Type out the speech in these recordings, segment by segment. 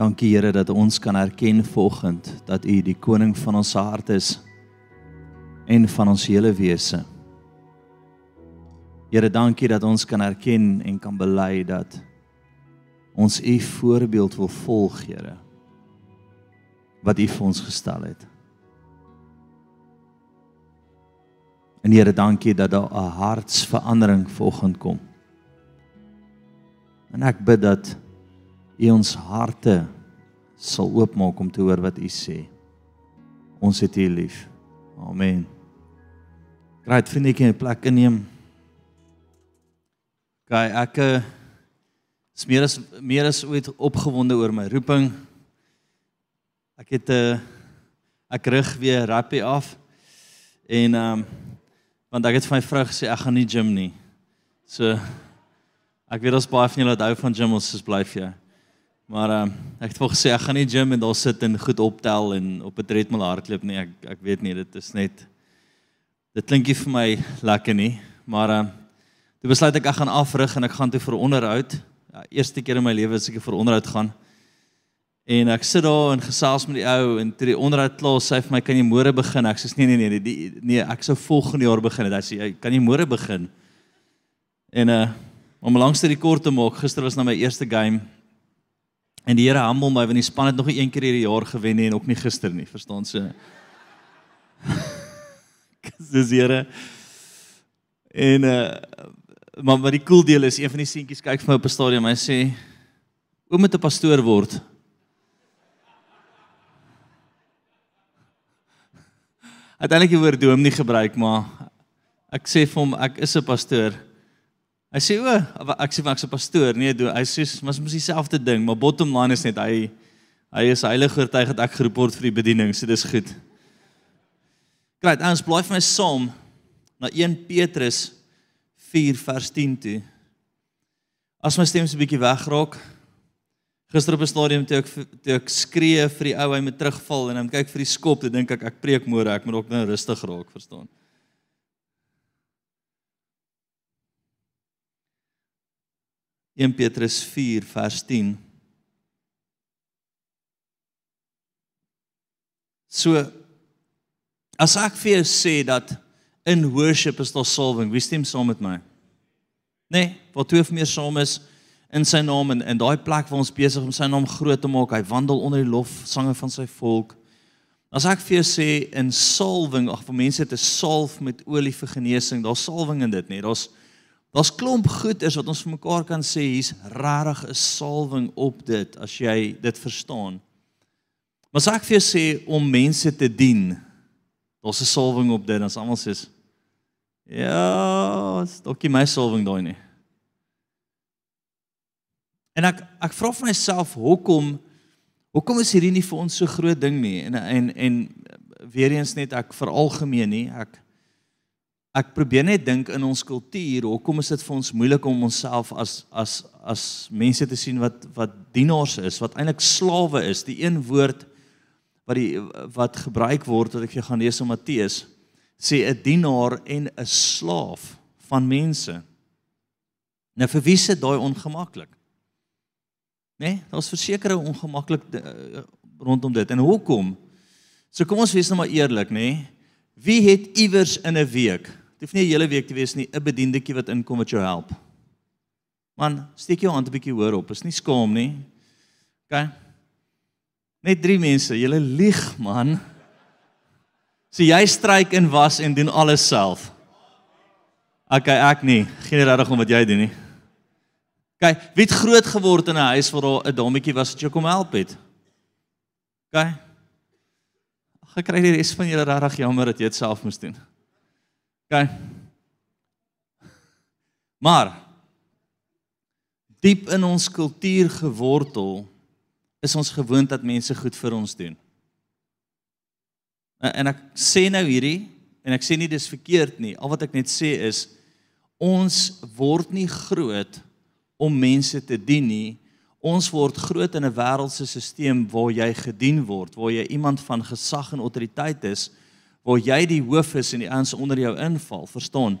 Dankie Here dat ons kan erken vanoggend dat U die koning van ons hart is en van ons hele wese. Here, dankie dat ons kan erken en kan bely dat ons U voorbeeld wil volg, Here. Wat U vir ons gestel het. En Here, dankie dat daar 'n hartsverandering vanoggend kom. En ek bid dat U ons harte sal oopmaak om te hoor wat U sê. Ons het U lief. Amen. Graai vriendetjie 'n plek inneem. Gaan ek eh, is meer as meer as ooit opgewonde oor my roeping. Ek het 'n uh, eh, ek rig weer rappie af en ehm um, want ek het vir my vrou gesê ek gaan nie gym nie. So ek weet ons baie van julle wat hou van gym ons bly vir jou. Maar ehm um, ek het vir gesê ek gaan nie gym en daar sit en goed optel en op 'n treadmill hardloop nie. Ek ek weet nie, dit is net dit klink nie vir my lekker nie. Maar ehm um, toe besluit ek ek gaan afrig en ek gaan toe vir onderhoud. Ja, eerste keer in my lewe as ek vir onderhoud gaan. En ek sit daar en gesels met die ou en toe die onderhoud klaar sê hy vir my kan jy môre begin? Ek sê nee nee nee, die nee, ek sou volgende jaar begin. Hy sê jy kan jy môre begin? En uh om langs die kort te maak, gister was na my eerste game En die Here humble my want die span het nog nie een keer hierdie jaar gewen nie en ook nie gister nie, verstaan se. Dis Here. En uh maar wat die cool deel is, een van die seentjies kyk vir my op 'n stadion en sê oom moet 'n pastoor word. Uiteindelik die woord dom nie gebruik maar ek sê vir hom ek is 'n pastoor. Hy sê o, ek sê ek's 'n pastoor. Nee, do, hy sê mos mos dieselfde ding, maar bottom line is net hy hy is heilige getuig dat ek geroep word vir die bediening, so dis goed. Great, ons bly vir my Psalm na 1 Petrus 4 vers 10 toe. As my stem so 'n bietjie wegraak. Gister op 'n stadium toe ek toe ek skree vir die ou hy moet terugval en hom kyk vir die skop, dan dink ek ek preek môre, ek moet ook nou rustig raak, verstaan? 1 Petrus 4 vers 10. So as ek vir jou sê dat in worship is daar salwing, wie stem saam met my? Nee, wat twee of meer saam is in sy naam en in daai plek waar ons besig om sy naam groot te maak, hy wandel onder die lof sange van sy volk. As ek vir jou sê in salwing, ag vir mense te salf met olie vir genesing, daar's salwing in dit, nee, daar's Daar's klomp goed is wat ons vir mekaar kan sê hier's regtig 'n salwing op dit as jy dit verstaan. Maar as ek vir jou sê om mense te dien, daar's 'n salwing op dit, dan almal sê ja, is dalk nie my salwing daai nie. En ek ek vra vir myself hoekom hoekom is hierdie nie vir ons so groot ding nie en en en weer eens net ek veralgemeen nie ek ek probeer net dink in ons kultuur, hoekom is dit vir ons moeilik om onsself as as as mense te sien wat wat dienaars is, wat eintlik slawe is. Die een woord wat die wat gebruik word wat ek vir gaan lees in Matteus sê 'n dienaar en 'n slaaf van mense. Nou vir wie se daai ongemaklik? Né? Nee, daar's versekerde ongemaklik uh, rondom dit. En hoekom? So kom ons wees nou maar eerlik, né? Nee? Wie het iewers in 'n week Dit hoef nie 'n hele week te wees nie, 'n bediendetjie wat inkom wat jou help. Man, steek jou hand 'n bietjie hoër op. Is nie skaam nie. OK. Net drie mense. Julle lieg, man. So jy stryk en was en doen alles self. OK, ek nie. Geen regtig om wat jy doen nie. OK, wie het groot geword in 'n huis waar daar 'n dametjie was wat jou kom help het? OK. Ek kry die res van julle regtig jammer dat jy dit self moes doen. OK. Maar diep in ons kultuur gewortel is ons gewoond dat mense goed vir ons doen. En ek sê nou hierdie en ek sê nie dis verkeerd nie. Al wat ek net sê is ons word nie groot om mense te dien nie. Ons word groot in 'n wêreldse stelsel waar jy gedien word, waar jy iemand van gesag en autoriteit is waar jy die hoof is en die ouens onder jou inval, verstaan?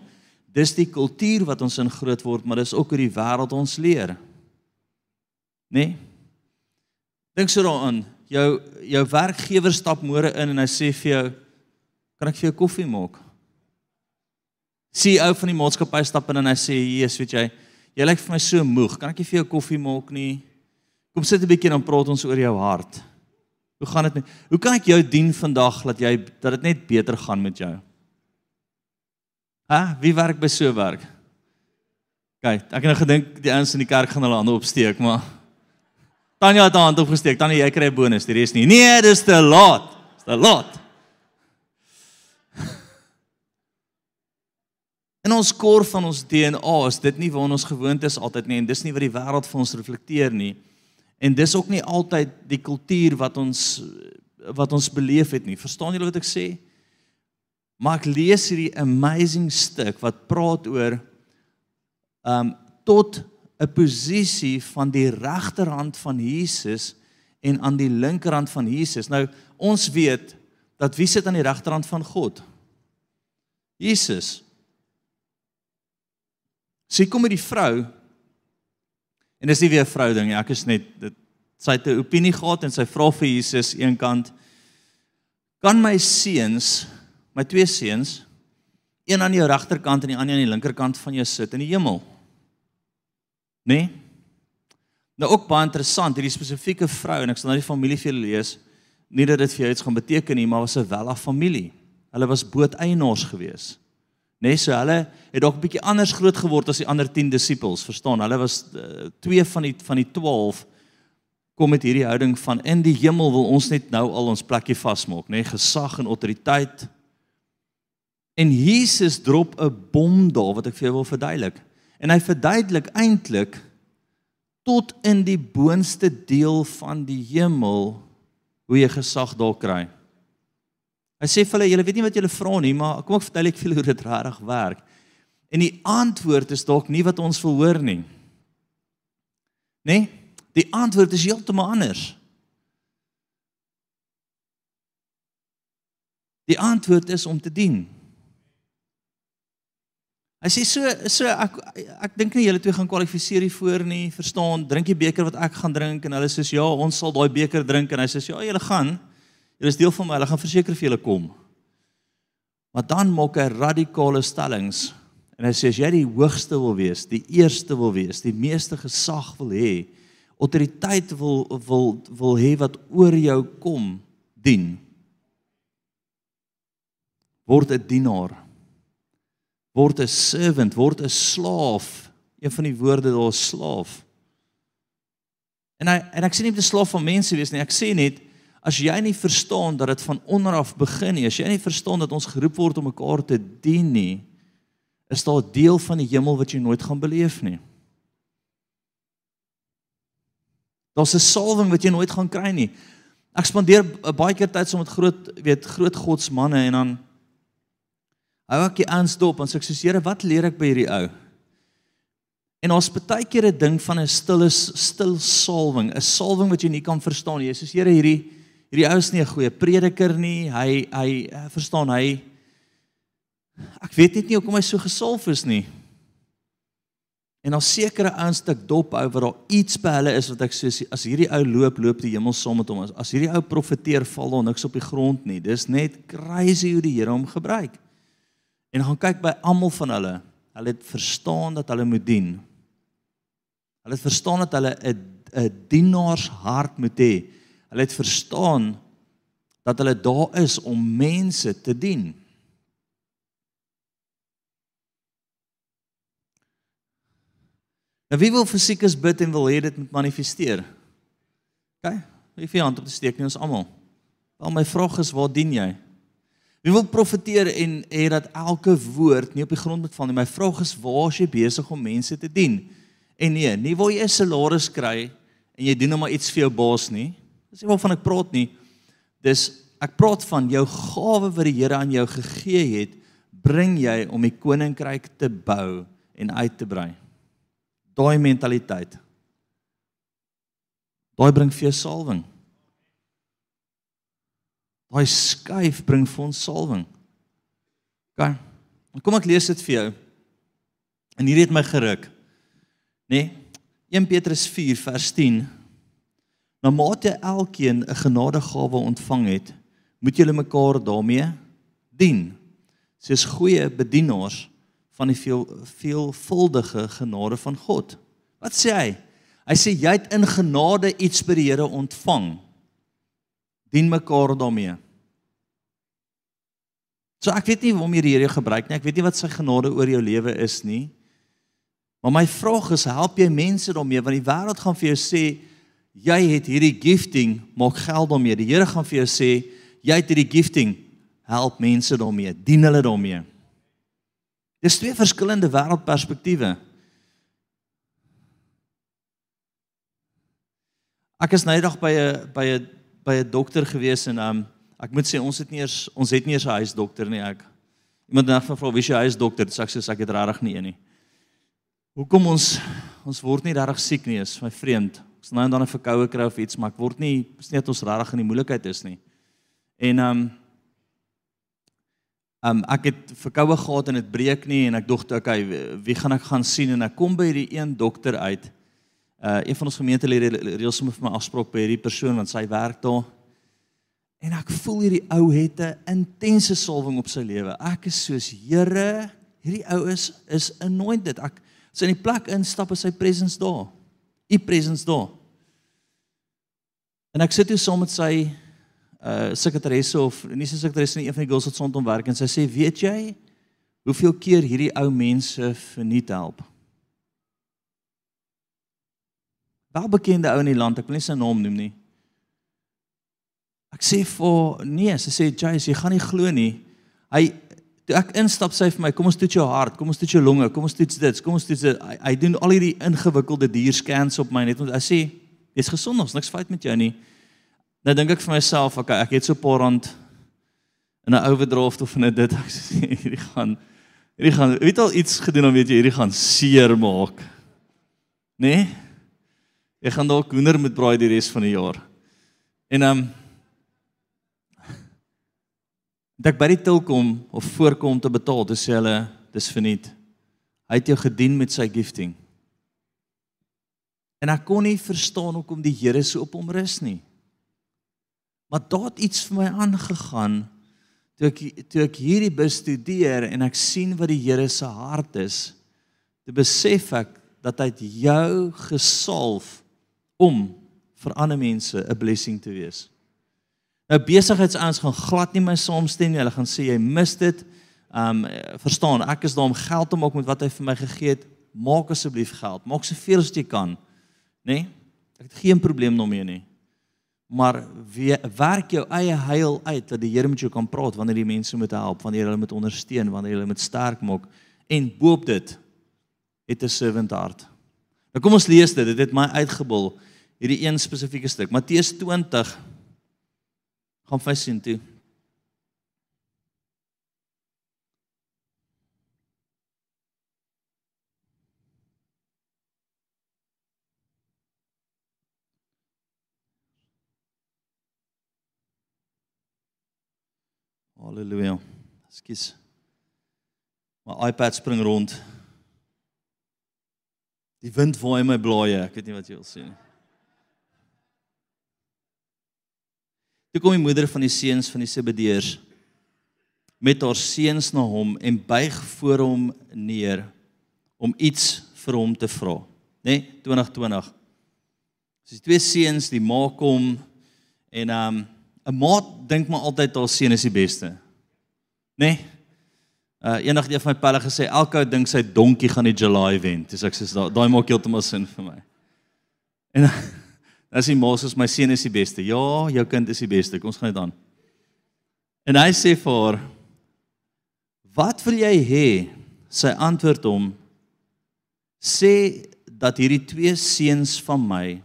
Dis die kultuur wat ons in groot word, maar dis ook hoe die wêreld ons leer. Né? Nee? Dink so daaraan. Jou jou werkgewer stap môre in en hy sê vir jou, "Kan ek vir jou koffie maak?" CEO van die maatskappy stap in en hy sê, "Jesus, weet jy, jy lyk vir my so moeg. Kan ek nie vir jou koffie maak nie? Kom sit 'n bietjie en dan praat ons oor jou hart." Hoe gaan dit met Hoe kan ek jou dien vandag dat jy dat dit net beter gaan met jou? Hæ, wie werk by so werk? Kyk, ek het nou gedink die ouens in die kerk gaan hulle hande opsteek, maar Tanya het haar hand opgesteek. Tanya, jy kry 'n bonus, die res nie. Nee, dis te laat. Dis te laat. In ons kor van ons DNA is dit nie waar ons gewoond is altyd nie en dis nie wat die wêreld vir ons reflekteer nie. En dis ook nie altyd die kultuur wat ons wat ons beleef het nie. Verstaan julle wat ek sê? Maar ek lees hierdie amazing stuk wat praat oor um tot 'n posisie van die regterhand van Jesus en aan die linkerhand van Jesus. Nou ons weet dat wie sit aan die regterhand van God? Jesus. Sy kom met die vrou en dis nie weer 'n vrou ding nie. Ek is net dit sy het 'n opinie gehad en sy vra vir Jesus eenkant kan my seuns, my twee seuns, een aan jou regterkant en die ander aan die linkerkant van jou sit in die hemel? Nê? Nee? Nou ook baie interessant, hierdie spesifieke vrou en ek sal nou die familie vir julle lees. Nie dat dit vir jou iets gaan beteken nie, maar was 'n wella familie. Hulle was booteienaars gewees. Nê, nee, so hulle het dalk 'n bietjie anders groot geword as die ander 10 disippels, verstaan? Hulle was uh, twee van die van die 12 kom met hierdie houding van in die hemel wil ons net nou al ons plekkie vasmaak, nê, nee, gesag en autoriteit. En Jesus drop 'n bom daar wat ek vir jou wil verduidelik. En hy verduidelik eintlik tot in die boonste deel van die hemel hoe jy gesag daar kry. Hy sê vir hulle, julle weet nie wat julle vra nie, maar kom ek vertel ek vir julle hoe dit regtig werk. En die antwoord is dalk nie wat ons wil hoor nie. Nê? Nee? Die antwoord is heeltemal anders. Die antwoord is om te dien. Hy sê so so ek ek dink nie julle twee gaan kwalifiseer hiervoor nie, verstaan? Drink die beker wat ek gaan drink en hulle sê ja, ons sal daai beker drink en hy sê ja, julle gaan. Julle is deel van my, hulle gaan verseker vir julle kom. Maar dan maak hy radikale stellings en hy sê as jy die hoogste wil wees, die eerste wil wees, die meeste gesag wil hê, autoriteit wil wil wil hê wat oor jou kom, dien. Word 'n dienaar word 'n servant, word 'n slaaf. Een van die woorde daar is slaaf. En hy en ek sê nie om te slaaf van mense wees nie. Ek sê net as jy nie verstaan dat dit van onder af begin nie, as jy nie verstaan dat ons geroep word om mekaar te dien nie, is daar 'n deel van die hemel wat jy nooit gaan beleef nie. Daar's 'n salwing wat jy nooit gaan kry nie. Ek spandeer baie keer tyd saam met groot, weet, groot godsmanne en dan Hou ek die ouens dop en sê ek sê Here, wat leer ek by hierdie ou? En ons baie keer 'n ding van 'n stille stil salwing, 'n salwing wat jy nie kan verstaan nie. Jesus Here, hierdie hierdie ou is nie 'n goeie prediker nie. Hy hy eh, verstaan hy Ek weet net nie hoekom hy so gesalf is nie. En al sekere ouens stuk dop hou wat daar iets by hulle is wat ek sê as hierdie ou loop, loop die hemel saam met hom. As, as hierdie ou profeteer, val daar niks op die grond nie. Dis net crazy hoe die Here hom gebruik. En gaan kyk by almal van hulle. Hulle het verstaan dat hulle moet dien. Hulle het verstaan dat hulle 'n 'n dienaarshart moet hê. Hulle het verstaan dat hulle daar is om mense te dien. Nou wie wil fisiekes bid en wil hê dit moet manifesteer? OK, wie vir hand op te steek nie ons almal. Wel my vraag is waar dien jy? Wie wil profeteer en hê dat elke woord nie op die grond moet val nie. My vraag is waar is jy besig om mense te dien? En nee, nie wil jy 'n salaris kry en jy doen net maar iets vir jou baas nie. Dis nie waarvan ek praat nie. Dis ek praat van jou gawe wat die Here aan jou gegee het, bring jy om die koninkryk te bou en uit te brei. Daai mentaliteit. Daai bring vir jou salwing. Daai skuif bring vir ons salwing. OK. Kom ek lees dit vir jou. En hierdie het my geruk. Nê? Nee? 1 Petrus 4 vers 10. Na mate elkeen 'n genadegawe ontvang het, moet julle mekaar daarmee dien. Soos goeie bedienaars van die veel veelvuldige genade van God. Wat sê hy? Hy sê jy het in genade iets by die Here ontvang. Dien mekaar daarmee. So ek weet nie waarom die Here gebruik nie. Ek weet nie wat sy genade oor jou lewe is nie. Maar my vraag is, help jy mense daarmee want die wêreld gaan vir jou sê jy het hierdie gifting, maak geld daarmee. Die Here gaan vir jou sê jy het hierdie gifting, help mense daarmee, dien hulle daarmee. Dis twee verskillende wêreldperspektiewe. Ek is eendag by 'n by 'n by 'n dokter gewees en um ek moet sê ons het nie eers ons het nie eers 'n huisdokter nie ek. Iemand het net gevra wie se huisdokter, dis ek sê ek het regtig nie een nie. Hoekom ons ons word nie regtig siek nie is my vriend. Ons nou en dan 'n verkoue kry of iets, maar ek word nie is nie dat ons regtig in die moeilikheid is nie. En um um ek het verkoue gehad en dit breek nie en ek dink okay, wie gaan ek gaan sien en ek kom by hierdie een dokter uit uh een van ons gemeentelede reël sommer vir my afspraak by hierdie persoon want sy werk daar. En ek voel hierdie ou het 'n intense salwing op sy lewe. Ek is soos Here, hierdie ou is is anointed. Ek sy in die plek instap is sy presence daar. U presence daar. En ek sit hier saam met sy uh sekretaresse of nie sy sekretaresse nie, een van die girls wat son hom werk en sy sê, "Weet jy hoeveel keer hierdie ou mense verniet help?" welbekende ou in die land, ek wil nie sy naam noem nie. Ek sê vir nee, sy sê Jay, jy gaan nie glo nie. Hy toe ek instap sê vir my, kom ons toets jou hart, kom ons toets jou longe, kom ons toets dit, kom ons toets dit. Hy, hy doen al hierdie ingewikkelde dierscans op my net want hy sê jy's gesond, ons niks fout met jou nie. Nou dink ek vir myself, okay, ek het so 'n paar rand in 'n overdraft of in 'n dit ek sê hierdie gaan hierdie gaan weet al iets gedoen om weet jy hierdie gaan seer maak. Né? Nee? Ek gaan dalk hoender moet braai die res van die jaar. En ehm um, dat by die til kom of voorkom te betaal, dis sê hulle dis verniet. Hy het jou gedien met sy gifting. En ek kon nie verstaan hoekom die Here so op hom rus nie. Maar daar het iets vir my aangegaan toe ek toe ek hierdie bestudeer en ek sien wat die Here se hart is. Te besef ek dat hy jou gesalf om vir ander mense 'n blessing te wees. Nou besigheidsouens gaan glad nie my saamstem nie. Hulle gaan sê jy mis dit. Um verstaan, ek is daar om geld te maak met wat hy vir my gegee het. Maak asseblief geld. Maak soveel as jy kan. Nê? Nee? Ek het geen probleem daarmee nie. Maar wie werk jou eie heil uit dat die Here met jou kan praat wanneer jy mense moet help, wanneer jy hulle moet ondersteun, wanneer jy hulle moet sterk maak en boop dit het 'n servant hart. Nou kom ons lees dit. Dit het my uitgebul hierdie een spesifieke stuk. Matteus 20 gaan vir sien toe. Halleluja. Skus. My iPad spring rond. Die wind waai my blaaie. Ek weet nie wat jy wil sê nie. Toe kom die moeder van die seuns van die Zebedeërs met haar seuns na hom en buig voor hom neer om iets vir hom te vra, né? Nee, 2020. Dis twee seuns, die ma kom en um 'n ma dink maar altyd haar seun is die beste. Né? Nee? Uh eendag het een van my pelle gesê elke ou dink sy donkie gaan die July wen. Dis ek sê daai maak heeltemal sin vir my. En As hy Moses my seun is die beste. Ja, jou kind is die beste. Ons gaan dit aan. En hy sê vir haar: "Wat wil jy hê?" Sy antwoord hom: "Sê dat hierdie twee seuns van my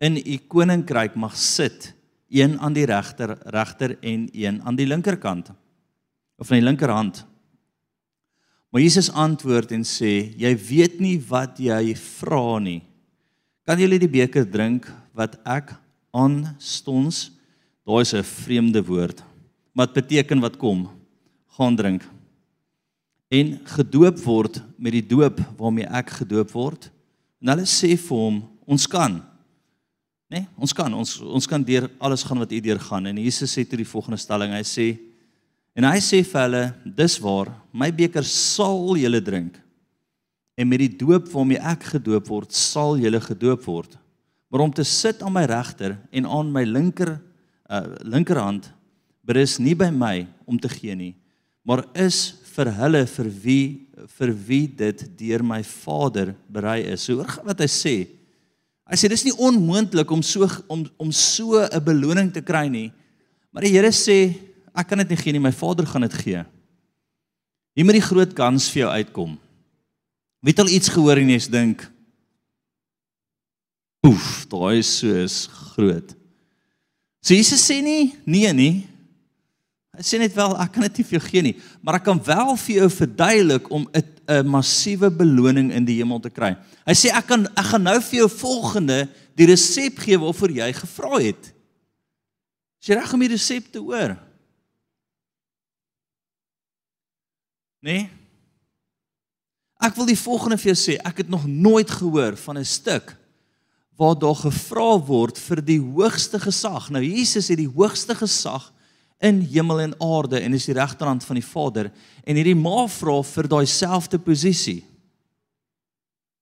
in u koninkryk mag sit, een aan die regter regter en een aan die linkerkant of aan die linkerhand." Maar Jesus antwoord en sê: "Jy weet nie wat jy vra nie." Kan julle die beker drink wat ek aanstonds? Daai is 'n vreemde woord. Dit beteken wat kom. Gaan drink. En gedoop word met die doop waarmee ek gedoop word. En hulle sê vir hom, ons kan. Nee, ons kan ons ons kan deur alles gaan wat u deur gaan en Jesus sê toe die volgende stelling. Hy sê en hy sê vir hulle, dis waar, my beker sal julle drink. En met die doop waarmee ek gedoop word, sal julle gedoop word. Maar om te sit aan my regter en aan my linker uh linkerhand berus nie by my om te gee nie, maar is vir hulle vir wie vir wie dit deur my Vader berei is. So hoor wat hy sê. Hy sê dis nie onmoontlik om so om om so 'n beloning te kry nie. Maar die Here sê ek kan dit nie gee nie, my Vader gaan dit gee. Hier moet die groot kans vir jou uitkom. Wie het al iets gehoor en jy's dink Oef, daai is so is groot. So Jesus sê nie nee nie. Hy sê net wel ek kan dit nie vir jou gee nie, maar ek kan wel vir jou verduidelik om 'n massiewe beloning in die hemel te kry. Hy sê ek kan ek gaan nou vir jou volgende die resep gee waarvoor jy gevra het. Is jy reg om die resep te hoor? Nee. Ek wil die volgende vir jou sê, ek het nog nooit gehoor van 'n stuk waar daar gevra word vir die hoogste gesag. Nou Jesus het die hoogste gesag in hemel en aarde en is die regterhand van die Vader en hierdie ma vra vir daai selfde posisie.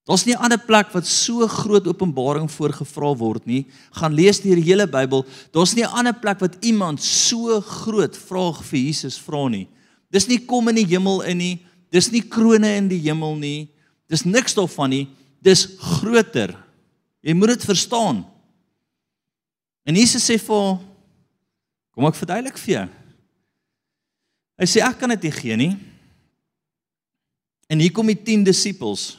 Daar's nie 'n ander plek wat so groot openbaring voorgevra word nie. Gaan lees die hele Bybel. Daar's nie 'n ander plek wat iemand so groot vraag vir Jesus vra nie. Dis nie kom in die hemel in nie. Dis nie krone in die hemel nie. Dis niks daarvan nie. Dis groter. Jy moet dit verstaan. En Jesus sê vir Kom ek verduidelik vir jou. Hy sê ek kan dit nie gee nie. En hier kom die 10 disippels.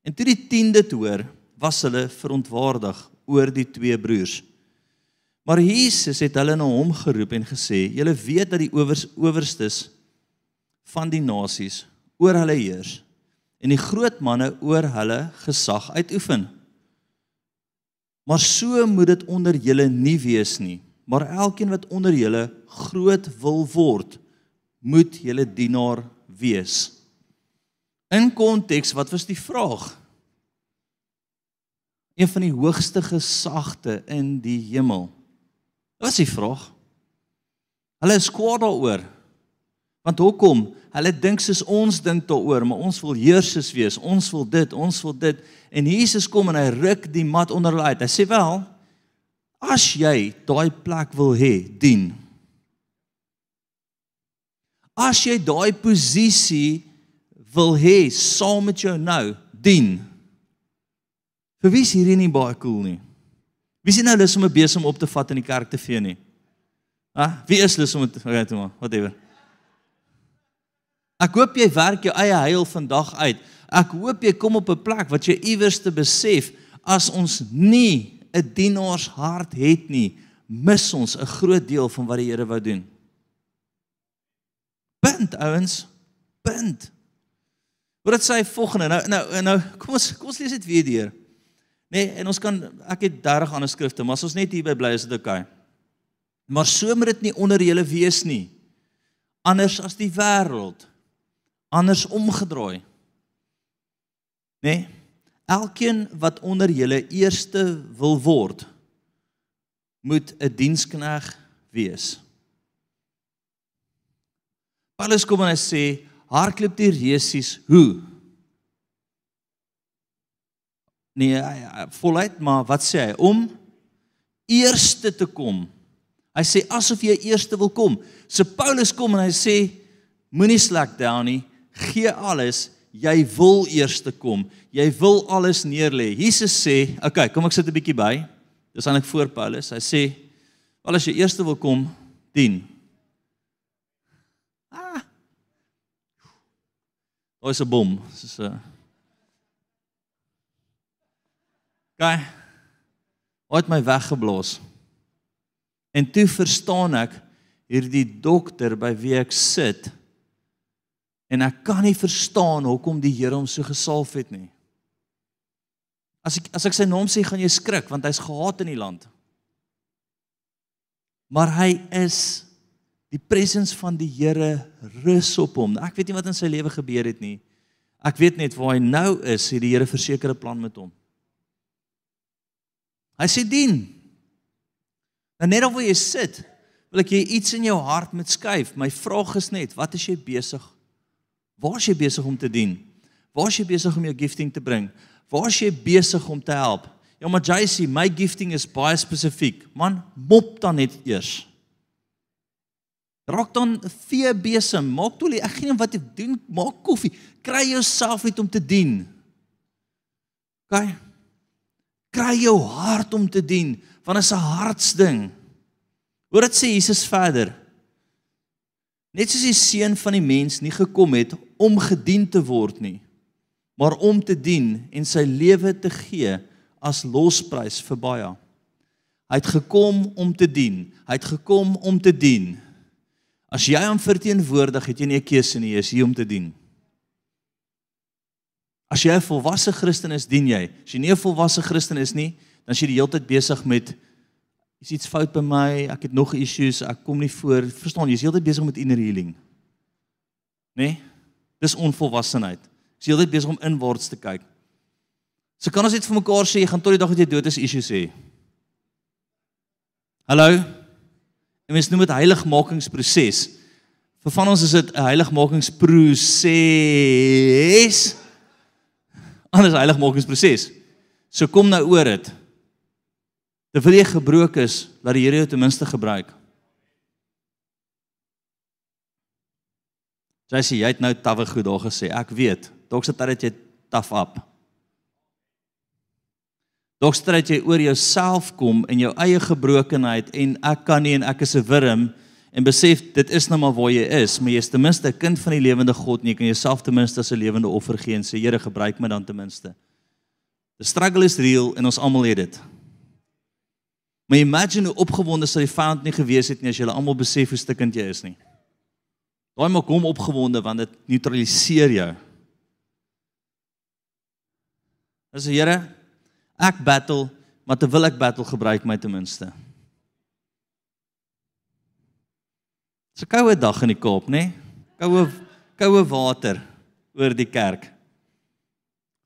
En toe die 10 dit hoor, was hulle verontwaardig oor die twee broers. Maar Jesus het hulle na hom geroep en gesê: "Julle weet dat die owers owerstes van die nasies oor hulle heers en die groot manne oor hulle gesag uitoefen. Maar so moet dit onder julle nie wees nie." maar elkeen wat onder julle groot wil word, moet julle dienaar wees. In konteks, wat was die vraag? Een van die hoogste gesagte in die hemel. Wat was die vraag? Hulle is kwaad daaroor. Want hoekom? Hulle dink soos ons dink daaroor, maar ons wil heersers wees. Ons wil dit, ons wil dit. En Jesus kom en hy ruk die mat onder hulle uit. Hy sê wel, As jy daai plek wil hê, dien. As jy daai posisie wil hê saam met jou nou, dien. Vir wie is hierdie nie baie cool nie? Wie sien nou lus om 'n besem op te vat in die kerk te vee nie? Ah, wie is lus om dit okay, te maak? Whatever. Ek hoop jy werk jou eie heil vandag uit. Ek hoop jy kom op 'n plek wat jy iewers te besef as ons nie 'n dienaarshart het nie, mis ons 'n groot deel van wat die Here wou doen. Punt ouens, punt. Wat dit sê volgende. Nou nou nou kom ons kom ons lees dit weer deur. Nee, en ons kan ek het 30 ander skrifte, maar as ons net hierby bly is dit oukei. Maar so moet dit nie onder julle wees nie. Anders as die wêreld. Anders omgedraai. Nee. Elkeen wat onder julle eerste wil word, moet 'n dienskneg wees. Paulus kom en hy sê, hardloop die reusies hoe? Nee, voluit, maar wat sê hy? Om eerste te kom. Hy sê asof jy eerste wil kom. So Paulus kom en hy sê moenie slack down nie, gee alles jy wil eers te kom. Jy wil alles neerlê. Jesus sê, okay, kom ek sit 'n bietjie by. Dis aan ek voor Paulus. Hy sê, "Wel as jy eers wil kom, dien." Ah. Oor se bom. Dis 'n Gaan. Wat my weggeblaas. En toe verstaan ek hierdie dokter by wie ek sit En ek kan nie verstaan hoekom die Here hom so gesalf het nie. As ek as ek sy naam sê, gaan jy skrik want hy's gehaat in die land. Maar hy is die presens van die Here rus op hom. Ek weet nie wat in sy lewe gebeur het nie. Ek weet net waar hy nou is, het die Here versekerde plan met hom. Hy sê dien. Nou net of jy sit, wil ek jy iets in jou hart met skuif. My vraag is net, wat is jy besig? Waar is jy besig om te dien? Waar is jy besig om jou gifting te bring? Waar is jy besig om te help? Ja, maar JC, my gifting is baie spesifiek. Man, mop dan net eers. Raak dan vee besem, maak toe ek geen wat ek doen, maak koffie, kry jouself net om te dien. OK. Kry jou hart om te dien, want dit is 'n hartsding. Hoor dit sê Jesus verder. Net soos die seun van die mens nie gekom het om gedien te word nie, maar om te dien en sy lewe te gee as losprys vir baie. Hy het gekom om te dien. Hy het gekom om te dien. As jy hom verteenwoordig, het jy nie 'n keuse nie, jy is hier om te dien. As jy 'n volwasse Christen is, dien jy. As jy nie 'n volwasse Christen is nie, dan is jy die hele tyd besig met is iets fout by my, ek het nog issues, ek kom nie voor. Verstaan, jy is heeltyd besig met inner healing. Né? Nee? Dis onvolwassenheid. Jy is heeltyd besig om inwaarts te kyk. So kan ons net vir mekaar sê jy gaan tot die dag dat jy dood is issues hê. Hallo? En mens noem dit heiligmakingsproses. Vir van ons is dit 'n heiligmakingsproses. Anders heiligmakingsproses. So kom nou oor dit. Terwyl jy gebroken is, laat die Here jou ten minste gebruik. Sê jy het nou tawwe goed daar gesê. Ek weet. Dalk sit dit jy taf op. Dalk stry jy oor jouself kom in jou eie gebrokenheid en ek kan nie en ek is 'n wurm en besef dit is nou maar waar jy is, maar jy's ten minste 'n kind van die lewende God en jy kan jouself ten minste as 'n lewende offer gee en sê Here gebruik my dan ten minste. The struggle is real en ons almal het dit. Maar imagine hoe opgewonde sou die vyand nie gewees het nie as jy almal besef hoe stikkend jy is nie. Daai maak hom opgewonde want dit neutraliseer jou. As die Here ek battle, maar terwyl ek battle gebruik my ten minste. Dis 'n koue dag in die Kaap, nê? Koue koue water oor die kerk.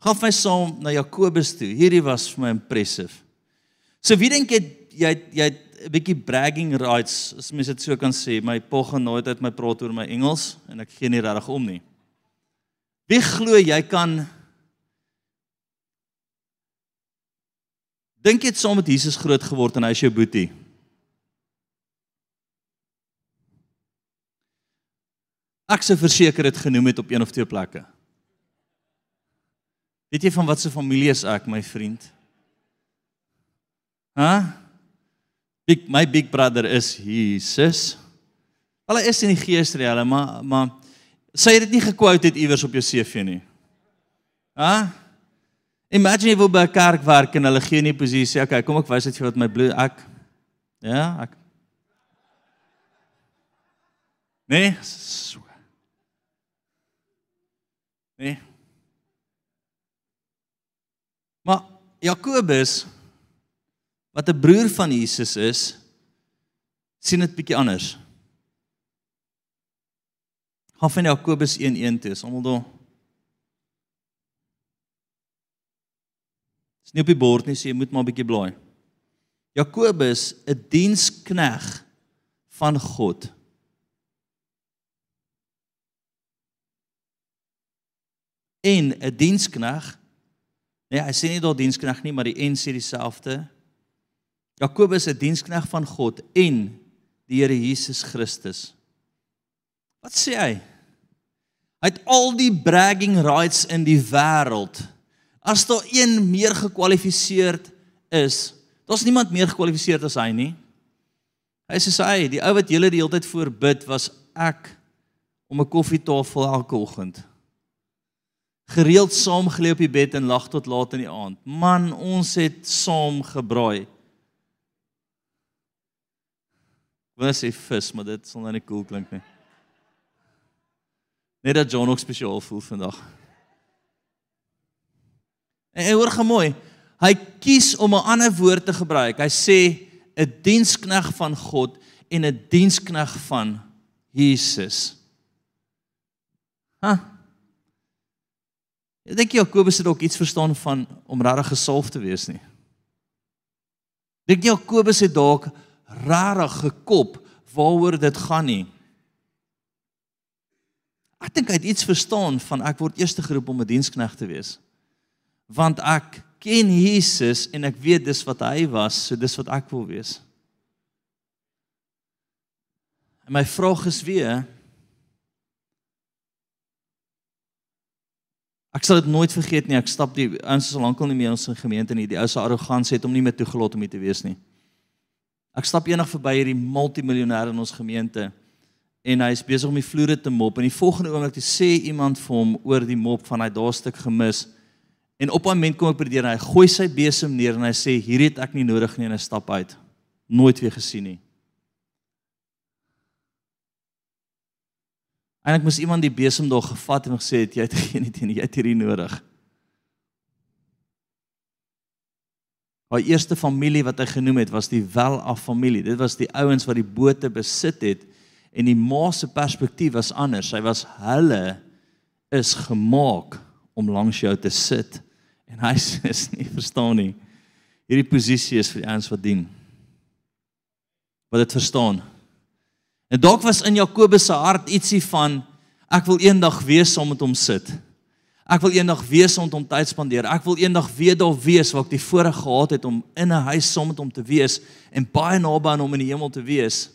Gaan my saam na Jakobus toe. Hierdie was vir my impressive. So wie dink jy jy jy 'n bietjie bragging rights, as mens dit so kan sê. My pa gaan nooit uit my praat oor my Engels en ek gee nie regtig om nie. Wie glo jy kan Dink jy het saam met Jesus groot geword en hy is jou boetie? Ek se verseker het genoem het op een of twee plekke. Weet jy van wat se familie is ek, my vriend? Hæ? Big my big brother is Jesus. Hulle is in die gees reële, maar maar sê jy dit nie gekwout het iewers op jou CV nie. Hæ? Imagine jy wil by 'n kerk werk en hulle gee nie posisie. Okay, kom ek wys dit vir wat my bloed ek Ja, ek Nee. So. Nee. Maar Jakobus wat 'n broer van Jesus is, sien dit bietjie anders. Gaan van Jakobus 1:1 toe, is almal daar Dis nie op die bord nie, so jy moet maar 'n bietjie blaai. Jakobus, 'n dienskneg van God. En 'n dienskneg. Nee, hy sê nie daar dienskneg nie, maar die en sê dieselfde. Jakobus 'n dienskneg van God en die Here Jesus Christus. Wat sê hy? Hy het al die bragging rights in die wêreld As daar een meer gekwalifiseerd is, daar's niemand meer gekwalifiseerd as hy nie. Hy sê hy, die ou wat julle die hele tyd voorbid was ek om 'n koffietafel elke oggend. Gereeld saam gelê op die bed en lag tot laat in die aand. Man, ons het saam gebraai. Wat sê vis, maar dit sal nou nie cool klink nie. Net dat John ook spesiaal voel vandag. En, hoor gemooi, hy kies om 'n ander woord te gebruik. Hy sê 'n dienskneg van God en 'n dienskneg van Jesus. Ha. Ek dink Jakobus het ook iets verstaan van om regtig gesalf te wees nie. Dink Jakobus het dalk rarig gekop waaroor dit gaan nie. Ek dink hy het iets verstaan van ek word eerste geroep om 'n dienskneg te wees. Want ek ken Jesus en ek weet dis wat hy was, so dis wat ek wil wees. En my vraag is weer Ek sal dit nooit vergeet nie. Ek stap die ouens so lankal nie meer ons in gemeente nie. Die ou se arrogansie het hom nie meer toegelaat om hier te wees nie. Ek stap eendag verby hierdie multimiljonêr in ons gemeente en hy is besig om die vloere te mop en die volgende oomblik sê iemand vir hom oor die mop van hy daar stuk gemis. En op 'n oomblik kom ek by die en hy gooi sy besem neer en hy sê hierdie het ek nie nodig nie en hy stap uit. Nooit weer gesien nie. En ek moes iemand die besem daar gevat en gesê het jy het geen idee jy het hierdie nodig. Haar eerste familie wat hy genoem het was die Welaf familie. Dit was die ouens wat die bote besit het en die ma se perspektief was anders. Sy was hulle is gemaak om langs jou te sit. En hy sê nie verstaan nie. Hierdie posisie is vir die ouens wat dien. Wat dit verstaan. En dalk was in Jakobus se hart ietsie van ek wil eendag wees saam met hom sit. Ek wil eendag wees om hom tyd spandeer. Ek wil eendag weer daar wees waar ek die voorreg gehad het om in 'n huis saam met hom te wees en baie naby aan hom in die hemel te wees.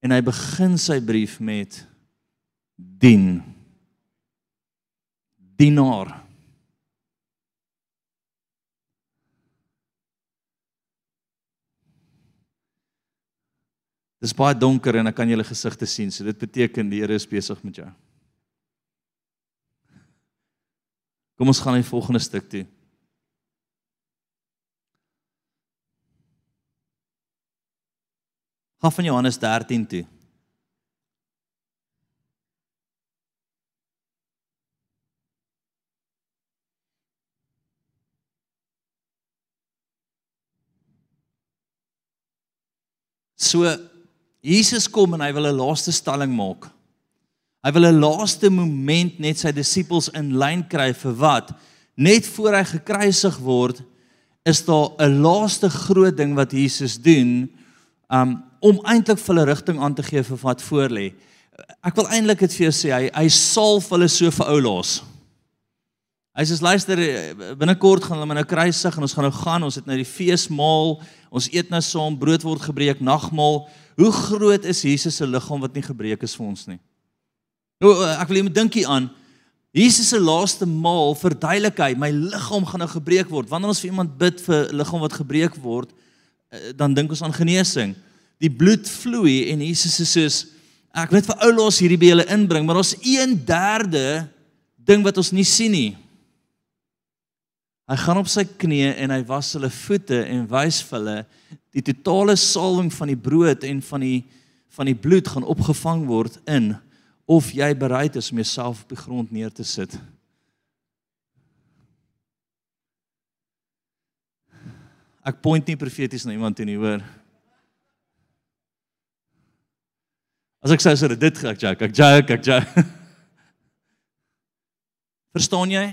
En hy begin sy brief met dien. Dienaar. Dis baie donker en ek kan julle gesigte sien, so dit beteken die Here is besig met jou. Kom ons gaan na die volgende stuk toe. Gaan van Johannes 13 toe. So Jesus kom en hy wil 'n laaste stelling maak. Hy wil 'n laaste moment net sy disippels in lyn kry vir wat? Net voor hy gekruisig word, is daar 'n laaste groot ding wat Jesus doen um om eintlik vir hulle rigting aan te gee vir wat voor lê. Ek wil eintlik dit vir jou sê, hy hy salf hulle so vir ou laas. Hy sê luister binnekort gaan hulle my nou kruisig en ons gaan nou gaan, ons het nou die feesmaal, ons eet nou saam, brood word gebreek, nagmaal. Hoe groot is Jesus se liggaam wat nie gebreek is vir ons nie? Nou ek wil moet dink hier aan Jesus se laaste maal verduidelik hy my liggaam gaan nou gebreek word. Wanneer ons vir iemand bid vir liggaam wat gebreek word, eh, dan dink ons aan genesing. Die bloed vloei en Jesus sê soos ek weet vir ou los hierdie by julle inbring, maar ons 1/3 ding wat ons nie sien nie. Hy gaan op sy knieë en hy was hulle voete en wys vir hulle die totale salwing van die brood en van die van die bloed gaan opgevang word in of jy bereid is om jouself op die grond neer te sit. Ek point nie profeties na iemand nie, hoor. As ek sê so dit ek joke, ek joke, ek joke. Verstaan jy?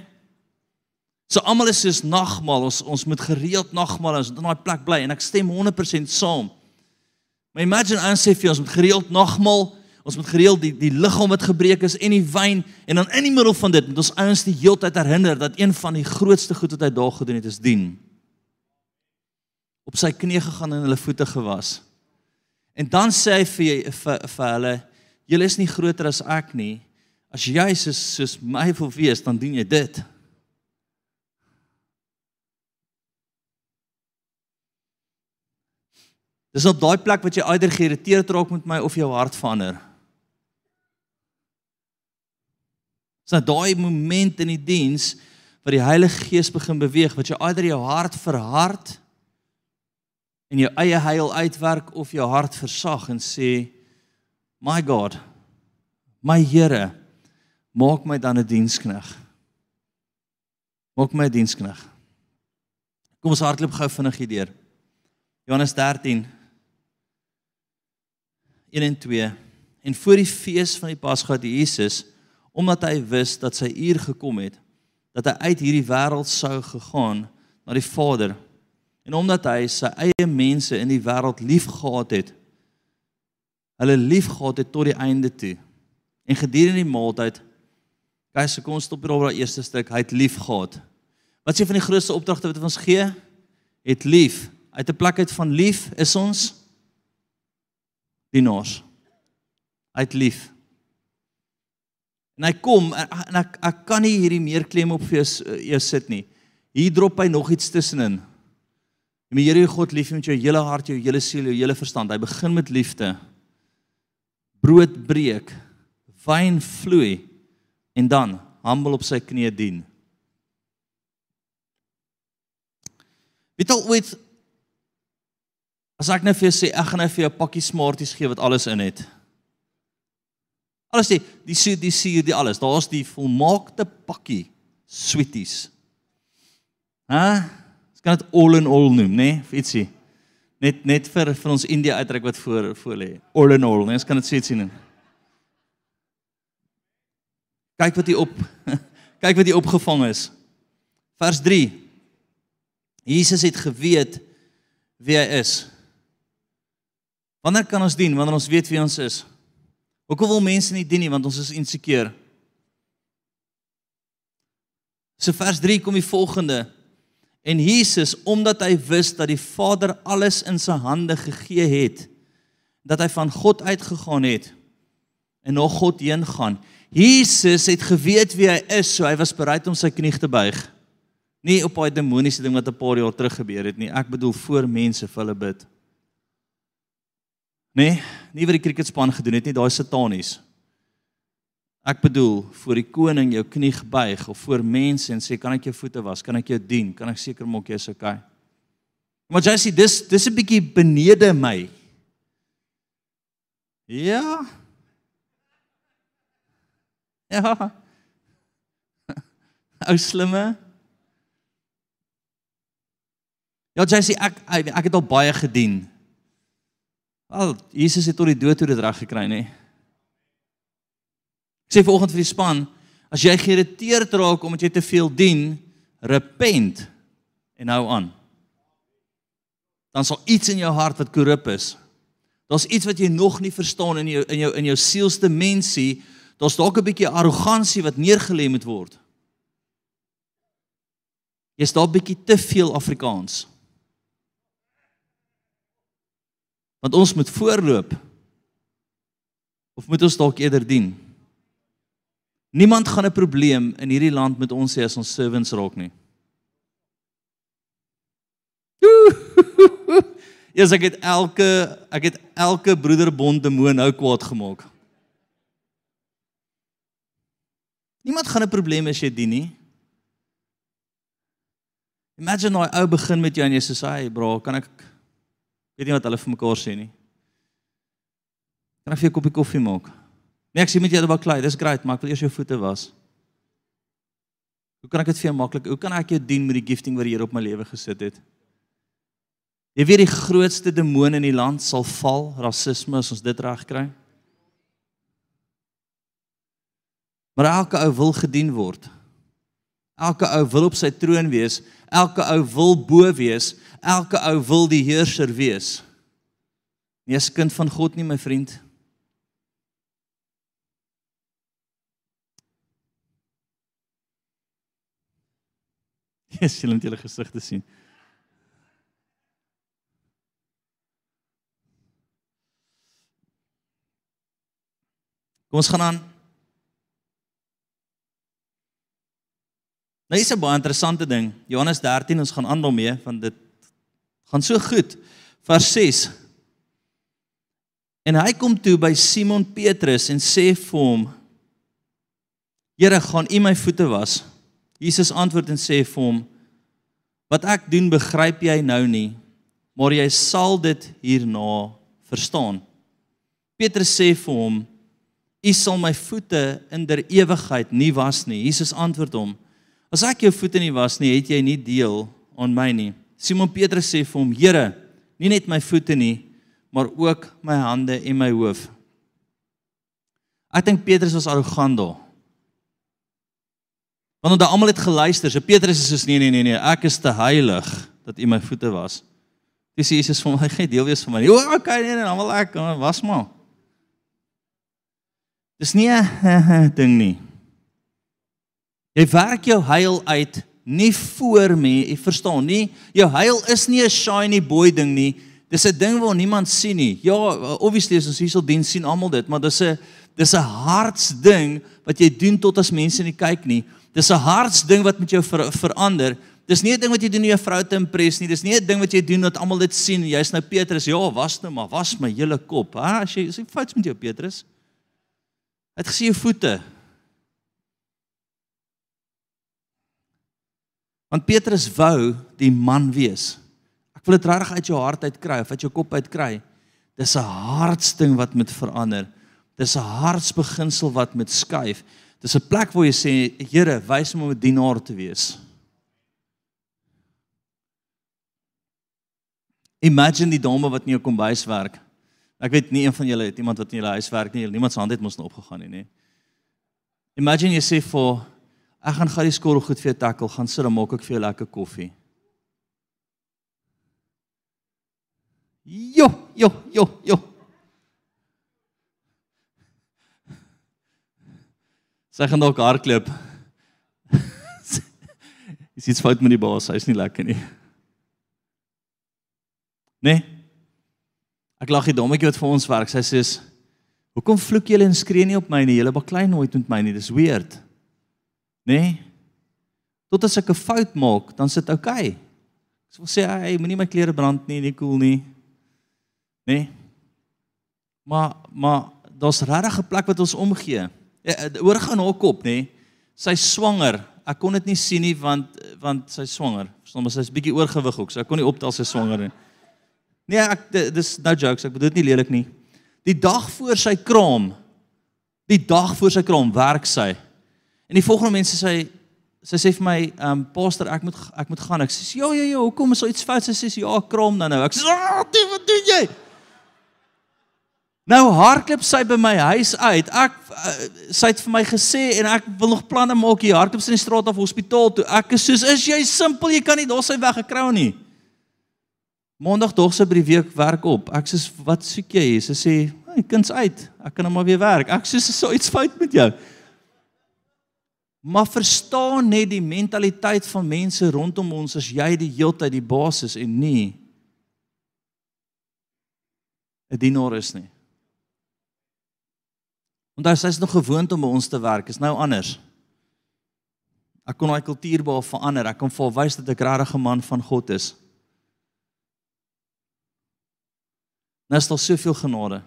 So almal is soos nagmaal, ons ons moet gereeld nagmaal ons moet in daai plek bly en ek stem 100% saam. Maar imagine ons sê vir ons moet gereeld nagmaal, ons moet gereeld die die liggaam wat gebreek is en die wyn en dan in die middel van dit moet ons ouens die heeltyd herinner dat een van die grootste goed wat hy daar gedoen het is dien. Op sy knie gegaan en hulle voete gewas. En dan sê hy vir vir, vir hulle, julle is nie groter as ek nie. As jy soos soos my wil wees, dan doen jy dit. Dis op daai plek wat jy eider geïrriteerd raak met my of jou hart verander. Dis nou daai moment in die diens wat die Heilige Gees begin beweeg wat jy eider jou hart verhard en jou eie heil uitwerk of jou hart versag en sê my God my Here maak my dan 'n dienskneg. Maak my 'n dienskneg. Kom ons hardloop gou vinnig hier deur. Johannes 13 1 en 2 en voor die fees van die Pasga het Jesus omdat hy wis dat sy uur gekom het dat hy uit hierdie wêreld sou gegaan na die Vader En omdat hy sy eie mense in die wêreld liefgehad het, hulle liefgehad het tot die einde toe. En gedurende die maaltyd, guys, kom ons stop hier op daai eerste stuk, hy het liefgehad. Wat is een van die grootste opdragte wat ons gee? Het lief. Uit 'n plek uit van lief is ons dienaars. Hy het lief. En hy kom en ek ek kan nie hierdie meer klem op vir jou, jou sit nie. Hier drop hy nog iets tussenin. Jy moet Here jou God lief hê met jou hele hart, jou hele siel, jou hele verstand. Hy begin met liefde. Brood breek, wyn vloei en dan humble op sy knieë dien. Weet al ooit as ek net vir jou sê ek gaan net vir jou 'n pakkie smarties gee wat alles in het. Alles die die soet, die suur, die alles. Daar's die volmaakte pakkie sweeties. Hæ? kan dit all in all noem, nê? Nee? Ietsie. Net net vir vir ons India uitdruk wat voor voor lê. All in all, nee, ons kan dit sê ietsie noem. Kyk wat hier op kyk wat hier opgevang is. Vers 3. Jesus het geweet wie hy is. Wanneer kan ons dien? Wanneer ons weet wie ons is. Hoekom wil mense nie dien nie want ons is insecure. So vers 3 kom die volgende En Jesus, omdat hy wist dat die Vader alles in sy hande gegee het, dat hy van God uitgegaan het en na God heen gaan. Jesus het geweet wie hy is, so hy was bereid om sy knie te buig. Nie op daai demoniese ding wat 'n paar jaar terug gebeur het nie. Ek bedoel voor mense vir hulle bid. Nee, nie wat die cricketspan gedoen het nie, daai satanies. Ek bedoel, voor die koning jou knie gebuig of voor mense en sê kan ek jou voete was? Kan ek jou dien? Kan ek seker maak jy's okay? Maar jy sê dis dis 'n bietjie benede my. Ja. Ja. Ou slimme. Ja, jy sê ek ek het al baie gedien. Wel, Jesus het tot die dood toe dit reg gekry, nê? Ek sê vanoggend vir die span, as jy geïrriteerd raak omdat jy te veel dien, repent en hou aan. Dan sal iets in jou hart wat korrup is. Daar's iets wat jy nog nie verstaan in jou in jou in jou sielste mensie. Daar's dalk 'n bietjie arrogansie wat neergelê moet word. Jy's dalk bietjie te veel Afrikaans. Want ons moet voorloop. Of moet ons dalk eerder dien? Niemand gaan 'n probleem in hierdie land met ons sê as ons servants raak nie. Eers ek het elke ek het elke broederbond demoon nou kwaad gemaak. Niemand gaan 'n probleem as jy dien nie. Imagine nou ou begin met jou en jy sê, "Hey bro, kan ek weet nie wat hulle vir mekaar sê nie. Kan ek vir 'n koppie koffie maak?" Nee, ek sê met jou dat baklei, dis great, maar ek wil eers jou voete was. Hoe kan ek dit vir jou maklik? Hoe kan ek jou dien met die gifting wat die Here op my lewe gesit het? Jy weet die grootste demoon in die land sal val, rasisme as ons dit reg kry. Maar elke ou wil gedien word. Elke ou wil op sy troon wees, elke ou wil bo wees, elke ou wil die heerser wees. Nie as kind van God nie, my vriend. Jesus, julle moet julle gesigte sien. Kom ons gaan aan. Nou is 'n baie interessante ding. Johannes 13, ons gaan aan daarmee want dit gaan so goed. Vers 6. En hy kom toe by Simon Petrus en sê vir hom: Here, gaan U my voete was? Jesus antwoord en sê vir hom: Wat ek doen begryp jy nou nie, maar jy sal dit hierna verstaan. Petrus sê vir hom: U sal my voete in der ewigheid nie was nie. Jesus antwoord hom: As ek jou voete nie was nie, het jy nie deel aan my nie. Simon Petrus sê vir hom: Here, nie net my voete nie, maar ook my hande en my hoof. Ek dink Petrus was arrogant daar. Want hulle almal het geluister. So Petrus is soos nee nee nee nee, ek is te heilig dat U my voete was. Dis Jesus vir my, gee deel wees van my. O, okay, nee, dan wil ek was maar. Dis nie 'n ding nie. Jy werk jou heil uit nie voor me, jy verstaan nie. Jou heil is nie 'n shiny boy ding nie. Dis 'n ding wat niemand sien nie. Ja, obviously as ons hierso dien sien almal dit, maar dis 'n dis 'n hartsding wat jy doen tot as mense nie kyk nie. Dis 'n hartsding wat met jou ver, verander. Dis nie 'n ding wat jy doen om jou vrou te impres nie. Dis nie 'n ding wat jy doen dat almal dit sien. Jy's nou Petrus. Ja, was nou maar, was my hele kop. Ha, as jy is ek fout met jou Petrus. Het gesien jou voete. Want Petrus wou die man wees wil dit reg uit jou hart uit kry of uit jou kop uit kry. Dis 'n hartsding wat moet verander. Dis 'n hartsbeginsel wat moet skuif. Dis 'n plek waar jy sê, Here, wys my om 'n dienaar te wees. Imagine die dame wat in jou kombuis werk. Ek weet nie een van julle het iemand wat in julle huis werk nie. Niemand se hand het mos nog opgegaan nie, nê. Imagine jy sê vir ek gaan gou die skorrel goed vir jou tackle, gaan sit en maak ek vir jou lekker koffie. Jo, jo, jo, jo. Sy gaan dalk hardloop. Is iets fout met die baas? Hy's nie lekker nie. Nee. Ek lag die dommetjie wat vir ons werk. Sy sê: "Hoekom vloek julle en skree nie op my nie? Julle baklei nooit met my nie. Dis weird." Nee. Tot as ek 'n fout maak, dan sit. Okay. Ek sê, "Hey, moenie my klere brand nie, nie cool nie." nê? Nee? Maar maar daar's regtig 'n plek wat ons omgee. Ja, oor gaan haar kop, nê? Nee? Sy's swanger. Ek kon dit nie sien nie want want sy's swanger. Verstaan maar sy's bietjie oorgewig ook. So ek kon nie optel sy swanger nie. Nee, ek dis no jokes. Ek bedoel dit nie lelik nie. Die dag voor sy kraam. Die dag voor sy kraam werk sy. En die volgende mense sê sy sê vir my, um, pastor, ek moet ek moet gaan. Ek sê ja ja ja, hoekom is so iets fout? Sy sê ja, kraam dan nou. Ek sê, "Ag, wat doen jy?" Nou hardloop sy by my huis uit. Ek uh, sy het vir my gesê en ek wil nog planne maak hier. Hardloop sy in die straat af hospitaal toe. Ek is soos is jy simpel, jy kan nie daar sy weggekry nie. Maandag dog sy by die week werk op. Ek sê wat soek jy hier? Sy sê, "Hey, kind's uit. Ek kan nou maar weer werk." Ek sê so iets fout met jou. Maar verstaan net die mentaliteit van mense rondom ons as jy die heeltyd die basis en nie 'n dienaar is nie. Want hy is nog gewoond om by ons te werk, is nou anders. Ek kon daai kultuur baie verander. Ek kon vir wys dat ek regtig 'n man van God is. Nou is daar soveel genade.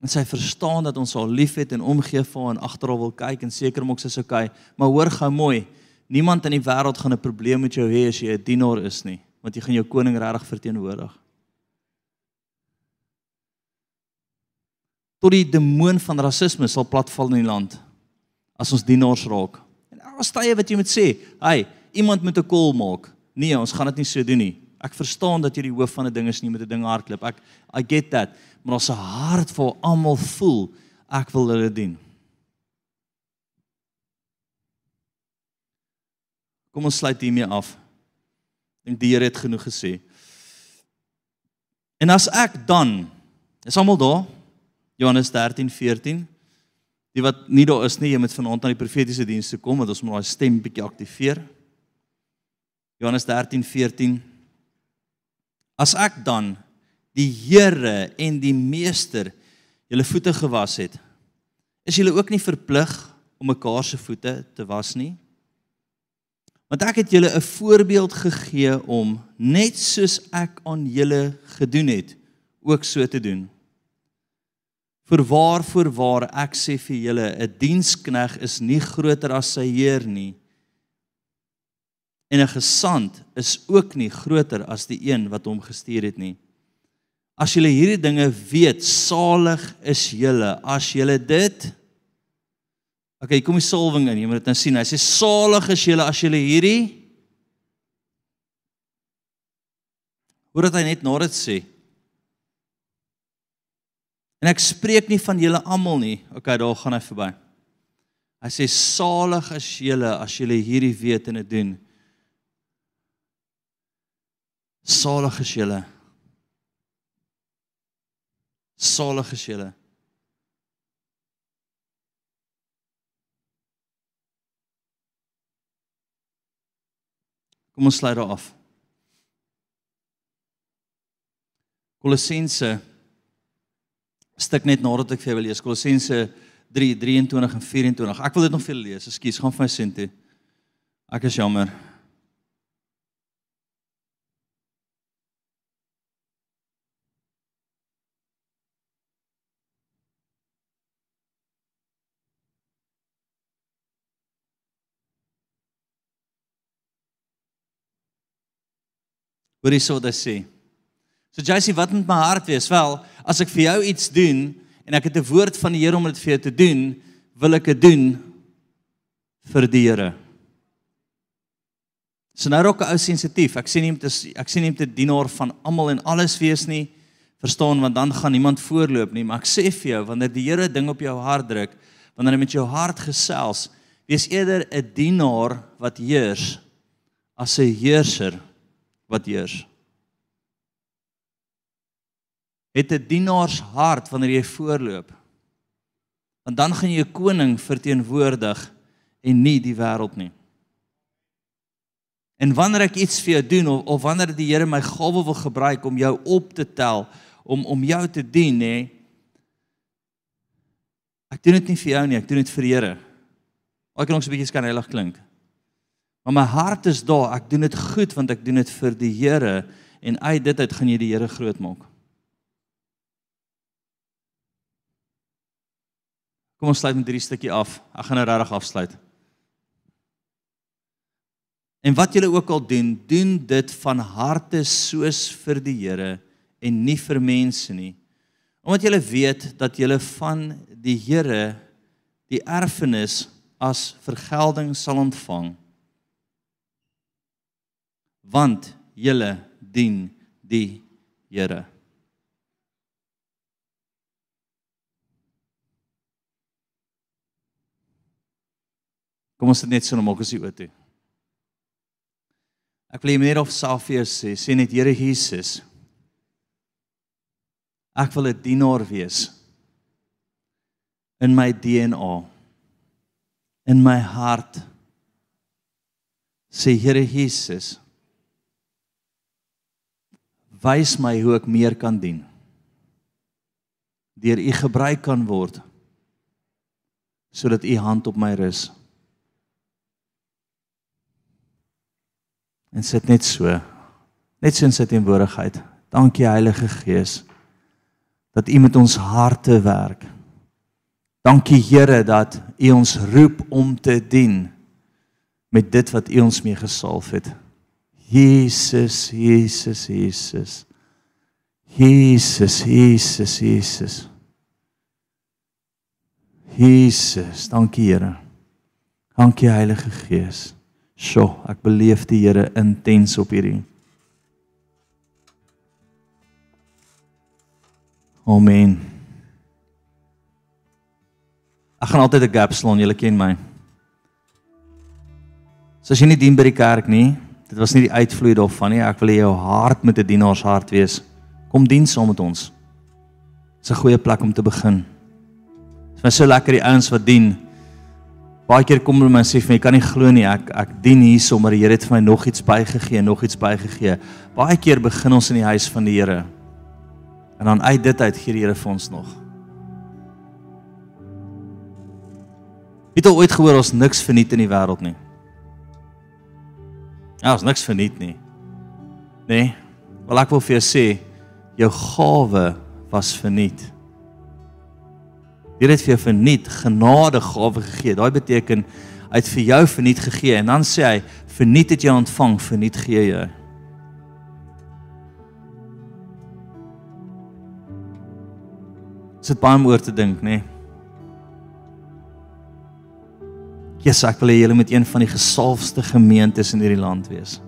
En sy verstaan dat ons haar liefhet en omgee vir haar en agter haar wil kyk en seker maak sy's okay. Maar hoor gou mooi, niemand in die wêreld gaan 'n probleem met jou hê as jy 'n dienaar is nie, want jy gaan jou koning regtig verteenwoordig. tot die demoon van rasisme sal platval in die land as ons dienaars raak. En daar was tye wat jy moet sê, "Hey, iemand moet 'n call maak." Nee, ons gaan dit nie so doen nie. Ek verstaan dat jy die hoof van 'n ding is nie met 'n ding hardloop. Ek I get that. Maar ons hart vir almal voel ek wil hulle dien. Kom ons sluit hiermee af. Dink die Here het genoeg gesê. En as ek dan is almal daar Johannes 13:14. Die wat nie daar is nie, jy moet vanaand aan die profetiese dienste kom want ons moet daai stem bietjie aktiveer. Johannes 13:14. As ek dan die Here en die Meester julle voete gewas het, is julle ook nie verplig om mekaar se voete te was nie? Want ek het julle 'n voorbeeld gegee om net soos ek aan julle gedoen het, ook so te doen. Voorwaar voorwaar ek sê vir julle 'n dienskneg is nie groter as sy heer nie en 'n gesant is ook nie groter as die een wat hom gestuur het nie. As julle hierdie dinge weet, salig is julle as julle dit OK, kom die salwing in. Jy moet dit nou sien. Hy sê salig is julle as julle hierdie Hoor dit hy net na dit sê. En ek spreek nie van julle almal nie. Okay, daar gaan hy verby. Hy sê salig is julle as julle hierdie weet en dit doen. Salig is julle. Salig is julle. Kom ons sluit daar af. Kolossense stuk net nadat ek vir julle lees Kolossense 3:23 en 24. Ek wil dit nog vir julle lees. Ekskuus, gaan vir my sin toe. Ek is jammer. Hoorie so dit sê. So Jacy, wat moet my hart wees? Wel, as ek vir jou iets doen en ek het 'n woord van die Here om dit vir jou te doen, wil ek dit doen vir die Here. So nou raak ek ou sensitief. Ek sien nie met ek sien nie met 'n dienaar van almal en alles wees nie. Verstaan want dan gaan niemand voorloop nie, maar ek sê vir jou wanneer die Here ding op jou hart druk, wanneer hy met jou hart gesels, wees eerder 'n dienaar wat heers as 'n heerser wat heers. Het 'n dienaarshart wanneer jy voorloop. Want dan gaan jy 'n koning verteenwoordig en nie die wêreld nie. En wanneer ek iets vir jou doen of, of wanneer die Here my gawe wil gebruik om jou op te tel, om om jou te dien, nê? Ek doen dit nie vir jou nie, ek doen dit vir die Here. Ek kan nog so 'n bietjie skan heilig klink. Maar my hart is daar. Ek doen dit goed want ek doen dit vir die Here en uit dit uit gaan jy die Here groot maak. Kom ons sluit met hierdie stukkie af. Ek gaan nou regtig afsluit. En wat julle ook al doen, doen dit van harte soos vir die Here en nie vir mense nie. Omdat julle weet dat julle van die Here die erfenis as vergelding sal ontvang want julle dien die Here. Kom ons sit net so na maak as die oë toe. Ek wil net of Safius sê, sê net Here Jesus. Ek wil 'n dienaar wees in my DNA in my hart sê Here Jesus wys my hoe ek meer kan dien. Deur u gebruik kan word sodat u hand op my rus. En sit net so. Net so in sy teenwoordigheid. Dankie Heilige Gees dat u met ons harte werk. Dankie Here dat u ons roep om te dien met dit wat u ons mee gesalf het. Jesus, Jesus, Jesus. Jesus, Jesus, Jesus. Jesus, dankie Here. Dankie Heilige Gees. Sjoe, ek beleef die Here intens op hierdie. Amen. Ek gaan altyd 'n gap slaan, julle ken my. So as jy nie dien by die kerk nie, Dit was nie die uitvloei daarvan nie. Ek wil jou hart moet 'n dienaarshart wees. Kom dien saam met ons. Dis 'n goeie plek om te begin. Dit is so lekker die ouens wat dien. Baie keer kom hulle my sê vir my, kan nie glo nie, ek ek dien hier sommer die Here het vir my nog iets bygegee, nog iets bygegee. Baie keer begin ons in die huis van die Here. En dan uit dit uit gee die Here vir ons nog. Het jy ooit gehoor ons niks verniet in die wêreld nie? Ja, is niks verniet nie. Nee. Wel ek wil vir jou sê, jou gawe was verniet. Hier het vir jou verniet genade gawe gegee. Daai beteken het vir jou verniet gegee en dan sê hy verniet het jy ontvang, verniet gee jy. Dit is baie om oor te dink, nê? Nee. Jesus, ek wil hê julle moet een van die gesalfde gemeentes in hierdie land wees.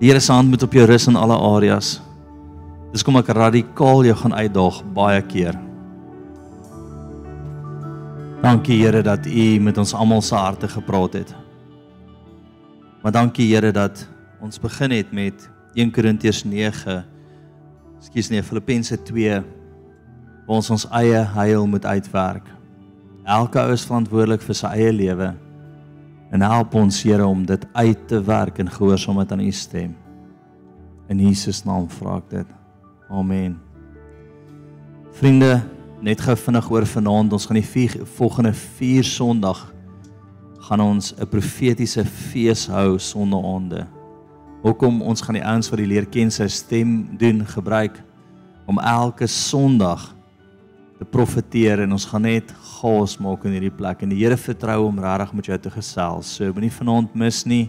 Die Here se hand moet op jou rus in alle areas. Dis kom ek radikaal jou gaan uitdaag baie keer. Dankie Here dat U met ons almal se harte gepraat het. Maar dankie Here dat ons begin het met 1 Korintiërs 9 Ekskuus nee, Filippense 2 waar ons ons eie heil moet uitwerk. Elke ou is verantwoordelik vir sy eie lewe en help ons Here om dit uit te werk in gehoorsaamheid aan U stem. In Jesus naam vra ek dit. Amen. Vriende, net gou vinnig oor vanaand, ons gaan die vier, volgende 4 Sondag gaan ons 'n profetiese fees hou sonder aande. Hoekom ons gaan die ouens wat die leer ken sy stem doen gebruik om elke Sondag te profeteer en ons gaan net gas maak in hierdie plek en die Here vertrou om regtig met jou te gesels. So moenie vanaand mis nie.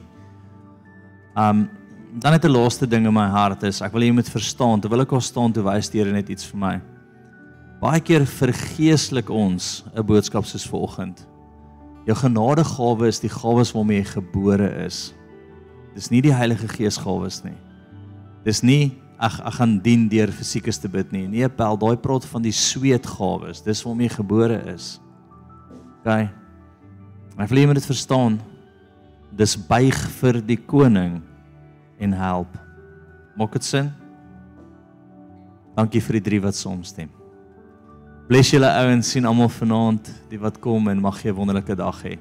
Um dan net 'n laaste ding in my hart is, ek wil hê jy moet verstaan, terwyl ek al staan toe wys die Here net iets vir my. Baie keer vergeeslik ons 'n boodskap soos vanoggend. Jou genadegawe is die gawes waarmee jy gebore is. Dis nie die Heilige Gees gawes nie. Dis nie ag ek gaan dien deur fisiekes te bid nie. Nee, pel, daai praat van die sweetgawes. Dis waarmee jy gebore is. OK. Wil jy moet dit verstaan. Dis buig vir die koning en help. Maak dit sin? Dankie vir die drie wat saamstem. Bless julle ouens sien almal vanaand die wat kom en mag jy 'n wonderlike dag hê.